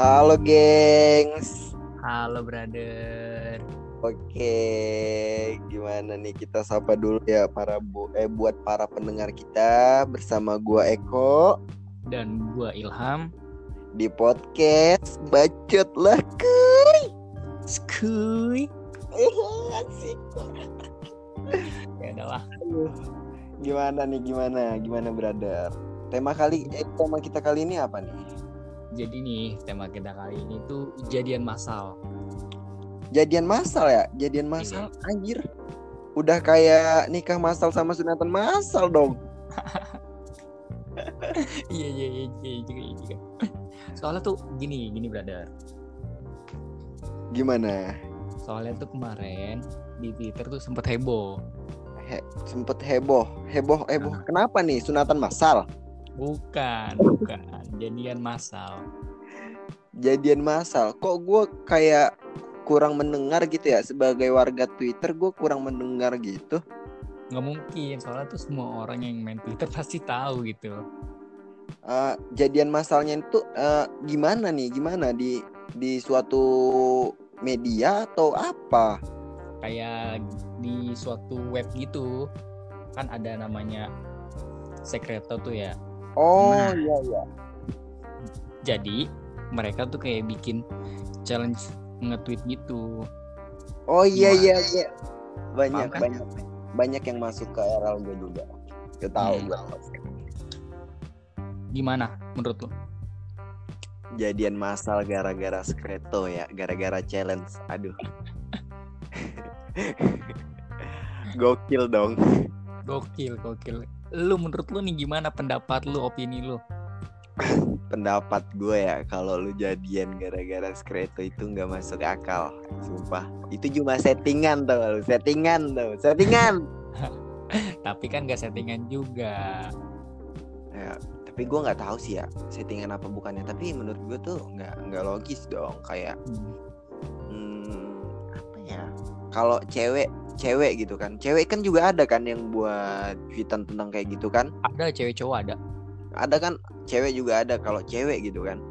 Halo gengs. Halo brother. Oke, gimana nih kita sapa dulu ya para bu eh buat para pendengar kita bersama gua Eko Dan gua Ilham. di podcast Bacot lah kuy. Skuy. Asik. Ya adalah. Gimana nih gimana? Gimana brother? Tema kali eh, tema kita kali ini apa nih? Jadi nih tema kita kali ini tuh jadian massal. Jadian masal ya? Jadian masal anjir. Udah kayak nikah masal sama sunatan masal dong. Iya iya iya iya juga iya juga. Soalnya tuh gini gini brother. Gimana? Soalnya tuh kemarin di Twitter tuh sempet heboh. He- sempet heboh, heboh, heboh. Kenapa nih sunatan masal? Bukan, bukan. Jadian massal. Jadian masal. Kok gue kayak kurang mendengar gitu ya sebagai warga Twitter gue kurang mendengar gitu. Nggak mungkin, soalnya tuh semua orang yang main Twitter pasti tahu gitu. Eh, jadian masalnya itu eh, gimana nih? Gimana di di suatu media atau apa? kayak di suatu web gitu kan ada namanya Secreto tuh ya Oh Nah. iya iya. jadi mereka tuh kayak bikin challenge nge-tweet gitu Oh iya Wah. iya iya. Banyak kan? banyak banyak yang masuk ke RL gue juga. Gue tahu Hmm. gue. gimana menurut lo Jadian masal gara-gara skreto ya, gara-gara challenge. Aduh. Gokil dong. gokil gokil lu menurut lu nih gimana pendapat lu opini lu Pendapat gue ya, kalau lu jadian gara-gara skreto itu nggak masuk akal. Sumpah. Itu cuma settingan tau lu, settingan tau, settingan. tapi kan gak settingan juga ya, tapi gue nggak tahu sih ya settingan apa bukannya. Tapi menurut gue tuh nggak nggak logis dong. Kayak Hmm, hmm, apa ya kalau cewek cewek gitu kan. Cewek kan juga ada kan yang buat tweetan tentang kayak gitu kan? Ada cewek cowok ada. Ada kan? Cewek juga ada kalau cewek gitu kan.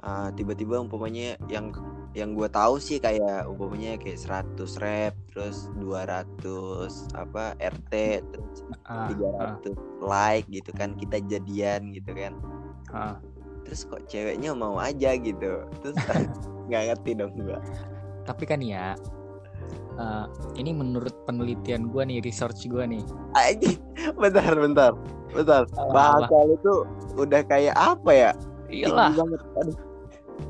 Ah, tiba-tiba umpamanya yang yang gue tahu sih kayak umpamanya kayak 100 rep terus 200 apa RT terus ah, 300 like gitu kan kita jadian gitu kan. Ah. terus kok ceweknya mau aja gitu. Terus nggak ngerti dong gue tapi kan ya eh, ini menurut penelitian gua nih research gua nih bentar, bentar, bentar. Bahasa lu tuh udah kayak apa ya? iyalah. Aduh,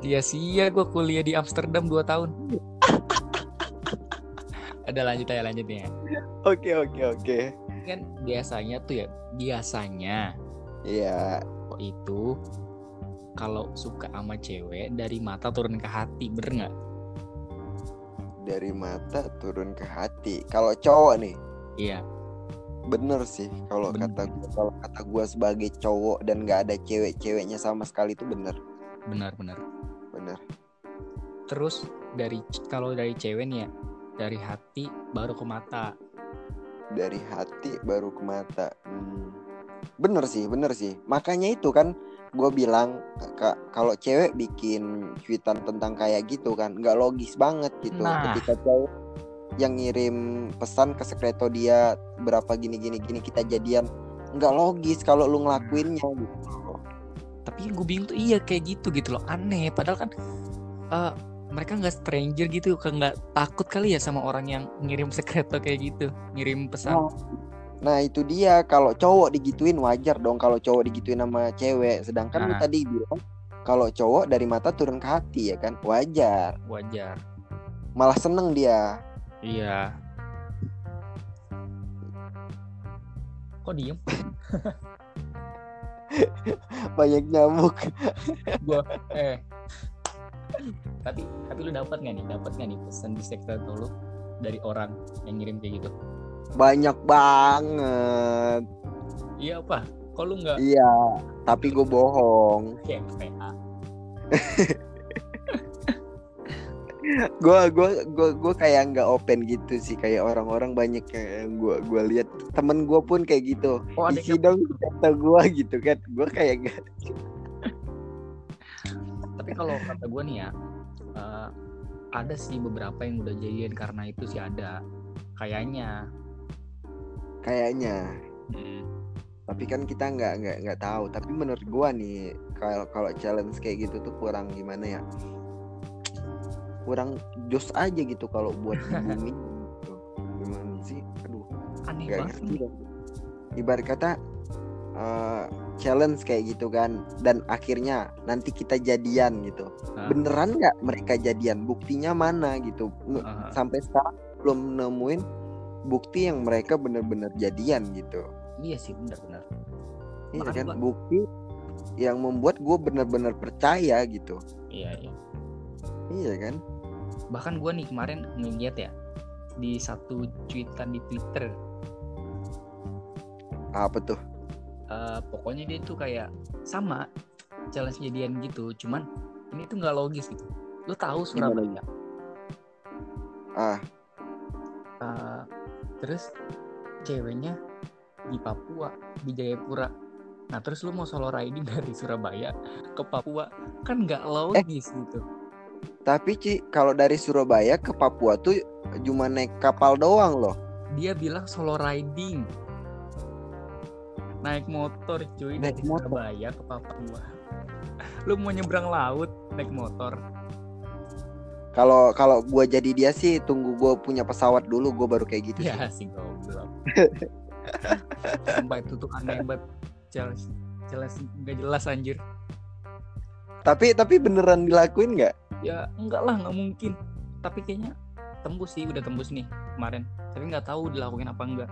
sia-sia gue kuliah di Amsterdam 2 tahun ada lanjut aja lanjut ya Oke, oke, oke. kan biasanya tuh ya biasanya Iya, kok itu kalau suka sama cewek dari mata turun ke hati bener nggak dari mata turun ke hati. Kalau cowok nih, iya bener sih. Kalau Bener. kata gua, kalau kata gua sebagai cowok dan nggak ada cewek-ceweknya sama sekali itu bener, benar benar bener. terus dari kalau dari cewek nih ya dari hati baru ke mata Dari hati baru ke mata. Hmm. Bener sih, bener sih. Makanya itu kan gue bilang Kak, kalau cewek bikin tweetan tentang kayak gitu kan nggak logis banget gitu. Nah. ketika cewek yang ngirim pesan ke sekreto dia berapa gini gini gini kita jadian nggak logis kalau lu ngelakuinnya gitu. Tapi yang gue bingung tuh iya kayak gitu gitu loh. Aneh. Padahal kan eh, mereka nggak stranger gitu kan nggak takut kali ya sama orang yang ngirim sekreto kayak gitu ngirim pesan. Nah, nah itu dia. Kalau cowok digituin wajar dong kalau cowok digituin sama cewek. Sedangkan lu Nah. tadi bilang kalau cowok dari mata turun ke hati ya kan? Wajar. Wajar. Malah seneng dia. Iya. Kok diem? Banyak nyamuk. Gua eh. Tapi tapi lu dapat nggak nih? Dapat nggak nih pesan di sekreto lu? Dari orang yang ngirim kayak gitu banyak banget. Iya apa? Kok lu nggak iya tapi gue bohong. Gue gue gue gue kayak nggak open gitu sih. Kayak orang-orang banyak yang gue gue lihat. Temen gue pun kayak gitu. Oh isi dong kata gue gitu kan. Gue kayak nggak tapi kalau kata gue nih ya eh, ada sih beberapa yang udah jadian karena itu sih ada. Kayaknya kayaknya. Tapi kan kita nggak nggak nggak tahu. Tapi menurut gua nih kalau kalau challenge kayak gitu tuh kurang gimana ya? Kurang jos aja gitu kalau buat di bumi gitu. gimana sih? Aduh aneh nggak banget ngerti ibarat kata eh, challenge kayak gitu kan dan akhirnya nanti kita jadian gitu. Hah? beneran nggak mereka jadian? Buktinya mana gitu? Heeh. sampai sekarang belum nemuin bukti yang mereka bener-bener jadian gitu. Iya sih benar-benar Iya kan? Gua- bukti yang membuat gue benar-benar percaya gitu. iya iya. Iya kan? bahkan gue nih kemarin ngeliat ya di satu cuitan di Twitter. Apa tuh? eh, pokoknya dia tuh kayak sama challenge jadian gitu cuman ini tuh nggak logis gitu. Lu tahu Surabaya Ah, terus ceweknya di Papua di Jayapura. Nah terus lu mau solo riding dari Surabaya ke Papua kan nggak logis gitu. Tapi Ci, kalau dari Surabaya ke Papua tuh cuma naik kapal doang loh. dia bilang solo riding. Naik motor cuy Naik dari motor. Surabaya ke Papua. Lu mau nyebrang laut naik motor Kalau kalau gue jadi dia sih tunggu gue punya pesawat dulu gue baru kayak gitu ya sih. goblok sampai itu tuh aneh banget challenge challenge nggak jelas anjir Tapi tapi beneran dilakuin nggak? ya enggak lah nggak mungkin tapi kayaknya tembus sih udah tembus nih kemarin tapi nggak tahu dilakuin apa enggak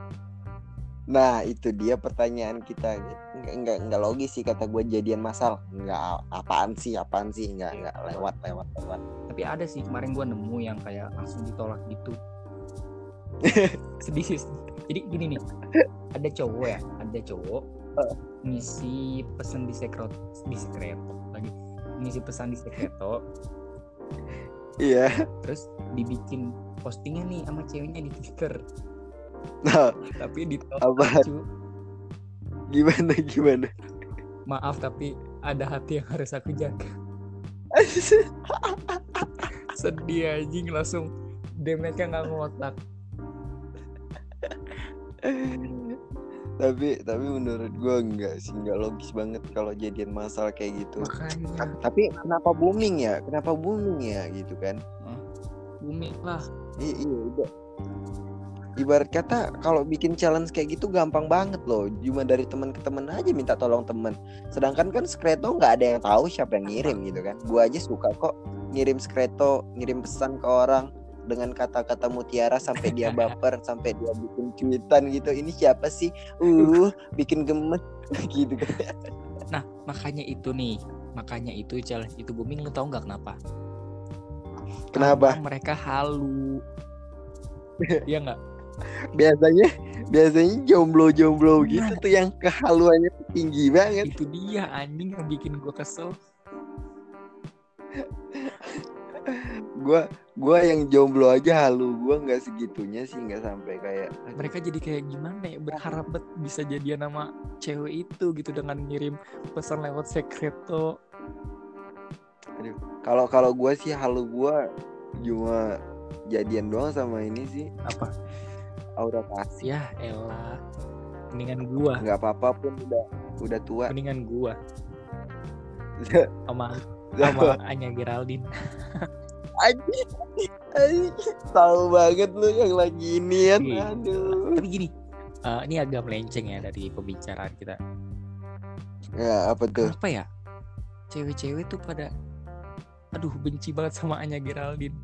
Nah itu dia pertanyaan kita. Nggak nggak nggak logis sih kata gue jadian masal. Nggak apaan sih apaan sih nggak nggak lewat lewat lewat. Tapi ada sih kemarin gua nemu yang kayak langsung ditolak gitu. Sedih sih. Jadi gini nih ada cowok ya ada cowok ngisi pesan di sekret di sekreto lagi ngisi pesan di sekreto. Iya. terus dibikin postingnya nih sama ceweknya di twitter. Nah tapi ditolak apa? cu. gimana gimana? maaf tapi ada hati yang harus aku jaga sedih anjing langsung damage-nya nggak ngotak. Tapi tapi menurut gue enggak sih enggak logis banget kalau jadian masal kayak gitu. Makanya. Ta- tapi kenapa booming ya? Kenapa booming ya gitu kan? Bumi lah. I- iya udah ibarat kata kalau bikin challenge kayak gitu gampang banget loh. Cuma dari teman ke teman aja minta tolong teman. Sedangkan kan skreto nggak ada yang tahu siapa yang ngirim gitu kan. Gua aja suka kok ngirim skreto ngirim pesan ke orang dengan kata-kata mutiara sampai dia baper sampai dia bikin cuitan gitu. Ini siapa sih? Uh bikin gemes gitu kan. Nah makanya itu nih. Makanya itu challenge itu booming. Lu tau nggak kenapa? Kenapa? Karena mereka halu. Iya nggak biasanya biasanya jomblo-jomblo Nah. gitu tuh yang kehaluannya tinggi banget. Itu dia anjing yang bikin gua kesel. Gua gua yang jomblo aja halu gua nggak segitunya sih nggak sampai kayak mereka jadi kayak gimana ya berharap bet bisa jadian sama cewek itu gitu dengan ngirim pesan lewat sekreto. Kalau kalau gua sih halu gua cuma jadian doang sama ini sih. Apa aura kasih ya elah mendingan gua. Nggak apa-apa pun udah udah tua. Mendingan gua. Sama sama. Anya Geraldine. Anjing. tahu banget lu yang lagi inian Iya. aduh. Tapi gini eh, ini agak melenceng ya dari pembicaraan kita. Ya apa tuh? Apa ya? Cewek-cewek tuh pada aduh benci banget sama Anya Geraldine.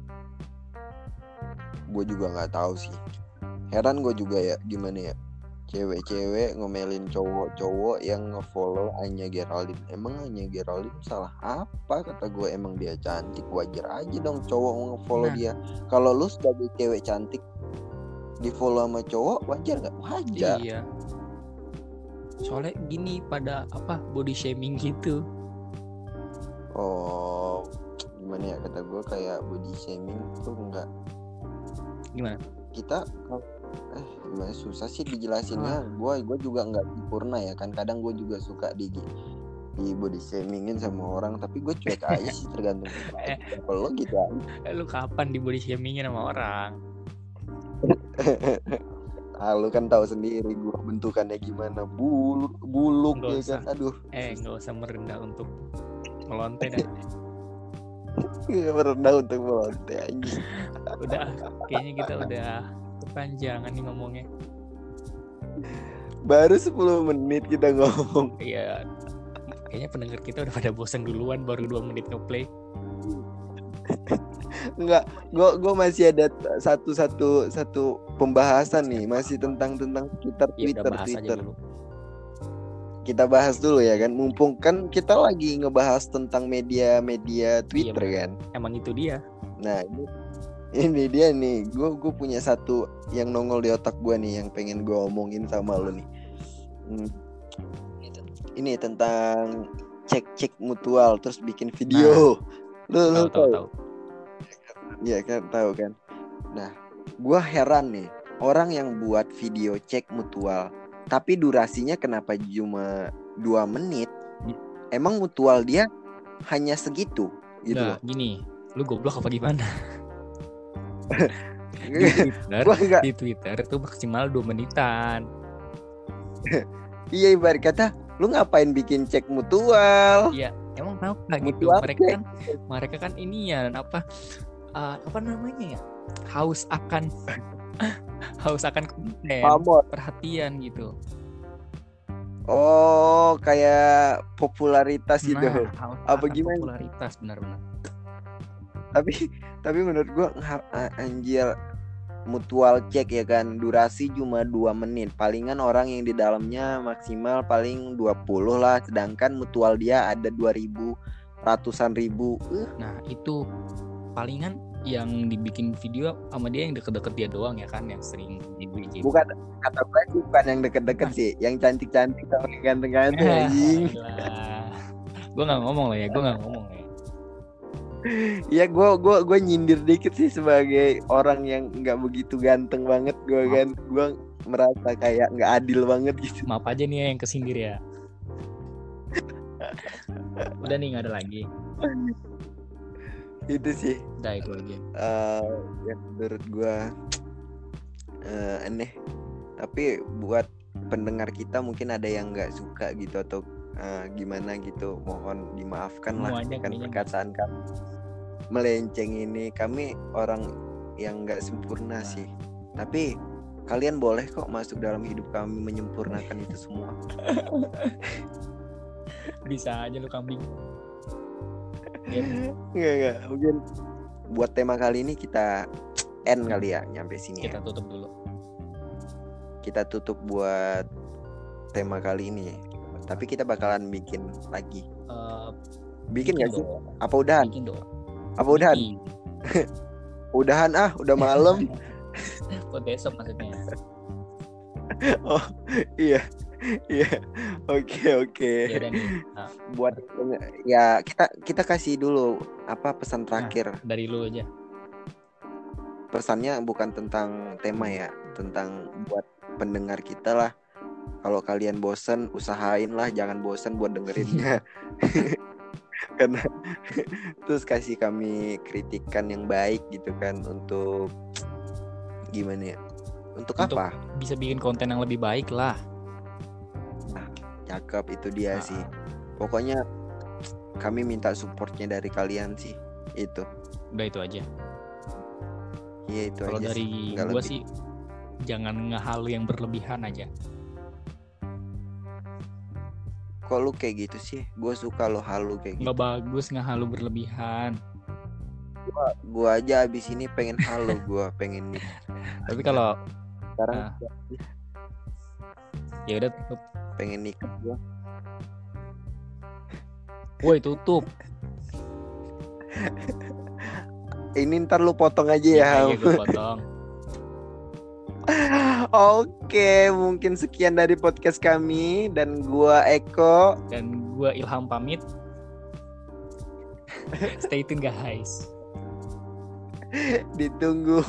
Gue juga nggak tahu sih heran gue juga ya gimana ya cewek-cewek ngomelin cowok-cowok yang ngefollow Anya Geraldine. Emang Anya Geraldine salah apa? Kata gue emang dia cantik wajar aja dong cowok ngefollow Nah. dia. Kalau lu sebagai cewek cantik di follow sama cowok wajar nggak? Wajar. Iya. Soalnya gini pada apa body shaming gitu. Oh gimana ya? Kata gue kayak body shaming tuh enggak gimana? Kita eh gimana susah sih dijelasinnya. Gue gue juga nggak sempurna ya kan. Kadang gue juga suka di di body shamingin sama orang tapi gue cuek aja sih tergantung kalau lo gitu aja. Eh, lu kapan di body shamingin sama orang? Ah, lu kan tahu sendiri gue bentukannya gimana. Buluk buluk Nggak ya usah. kan. Aduh. Eh nggak usah merendah untuk melonte Gak merendah untuk melonte anjing. Udah kayaknya kita udah kepanjangan nih ngomongnya. Baru 10 menit kita ngomong. Iya. Kayaknya pendengar kita udah pada bosan duluan baru dua menit ngeplay. Enggak, gue gue masih ada satu satu satu pembahasan nih, masih tentang tentang Twitter ya Twitter Kita bahas dulu ya kan, mumpung kan kita lagi ngebahas tentang media-media Twitter Iya, kan. emang itu dia. Nah ini ini dia nih, gue gue punya satu yang nongol di otak gue nih, yang pengen gue omongin sama lo nih. Hmm. Ini tentang cek-cek mutual terus bikin video. Lu lu tahu tahu tahu? tahu Iya kan tahu kan. Nah, gua heran nih orang yang buat video cek mutual, tapi durasinya kenapa cuma dua menit? Emang mutual dia hanya segitu gitu loh. gini lu goblok apa gimana di Twitter enggak di Twitter itu maksimal 2 menitan iya ibarat kata lu ngapain bikin cek mutual? Iya, emang kenapa gitu? Mereka kan mereka kan ini ya apa eh, apa namanya ya? Haus akan haus akan konten, Pamor. perhatian gitu. Oh, kayak popularitas gitu. Nah, haus Apa gimana? popularitas benar-benar. tapi tapi menurut a- anjir mutual cek ya kan durasi cuma dua menit. Palingan orang yang di dalamnya maksimal paling 20 lah sedangkan mutual dia ada 2000 ratusan ribu. Eh, Nah, itu palingan yang dibikin video sama dia yang deket-deket dia doang ya kan yang sering JB bukan kata gue sih bukan yang deket-deket sih yang cantik-cantik sama yang ganteng-ganteng gue nggak ngomong lah ya, gue nggak ngomong lah ya. Ya gua gua gua nyindir dikit sih sebagai orang yang nggak begitu ganteng banget gua Maaf. kan gua merasa kayak nggak adil banget gitu Maaf aja nih ya yang kesindir ya. Udah nih nggak ada lagi. itu sih Udah itu aja. eh yang menurut gua eh, aneh tapi buat pendengar kita mungkin ada yang nggak suka gitu atau eh, gimana gitu mohon dimaafkan lah kan perkataan kami melenceng ini kami orang yang nggak sempurna Nah. sih tapi kalian boleh kok masuk dalam hidup kami menyempurnakan itu semua Bisa aja lu kambing. Ya, nggak nggak mungkin buat tema kali ini kita end kali ya nyampe sini ya. kita tutup dulu. kita tutup buat tema kali ini. Tapi kita bakalan bikin lagi. Eh, Bikin nggak sih? Apa udahan? Bikin dong. Apa udahan? Udahan ah, udah malam. Kok besok maksudnya? oh iya, iya. Oke oke. Ya. Nah, Buat ya kita kita kasih dulu apa pesan terakhir. dari lu aja. Pesannya bukan tentang tema ya, tentang buat pendengar kita lah. Kalau kalian bosen, usahain lah jangan bosen buat dengerinnya. Karena terus kasih kami kritikan yang baik gitu kan untuk gimana ya? Untuk, Untuk- apa? Bisa bikin konten yang lebih baik lah. Cakep itu dia Ah, sih. Pokoknya kami minta supportnya dari kalian sih. Itu. Udah itu aja. Iya itu Kalau aja dari lebih. sih jangan ngehalu yang berlebihan aja. Kok lu kayak gitu sih? Gue suka lo halu kayak gitu. Nggak bagus ngehalu berlebihan. Gua aja abis ini pengen halu gua pengen nih. Tapi kalau sekarang Ah. ya udah tutup. pengen nikah gua. Woi tutup. Ini ntar lu potong aja ya. Ham. Iya gue potong. Oke, mungkin sekian dari podcast kami dan gua Eko. Dan gua Ilham pamit. Stay tune guys. Ditunggu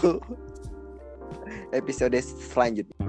episode selanjutnya.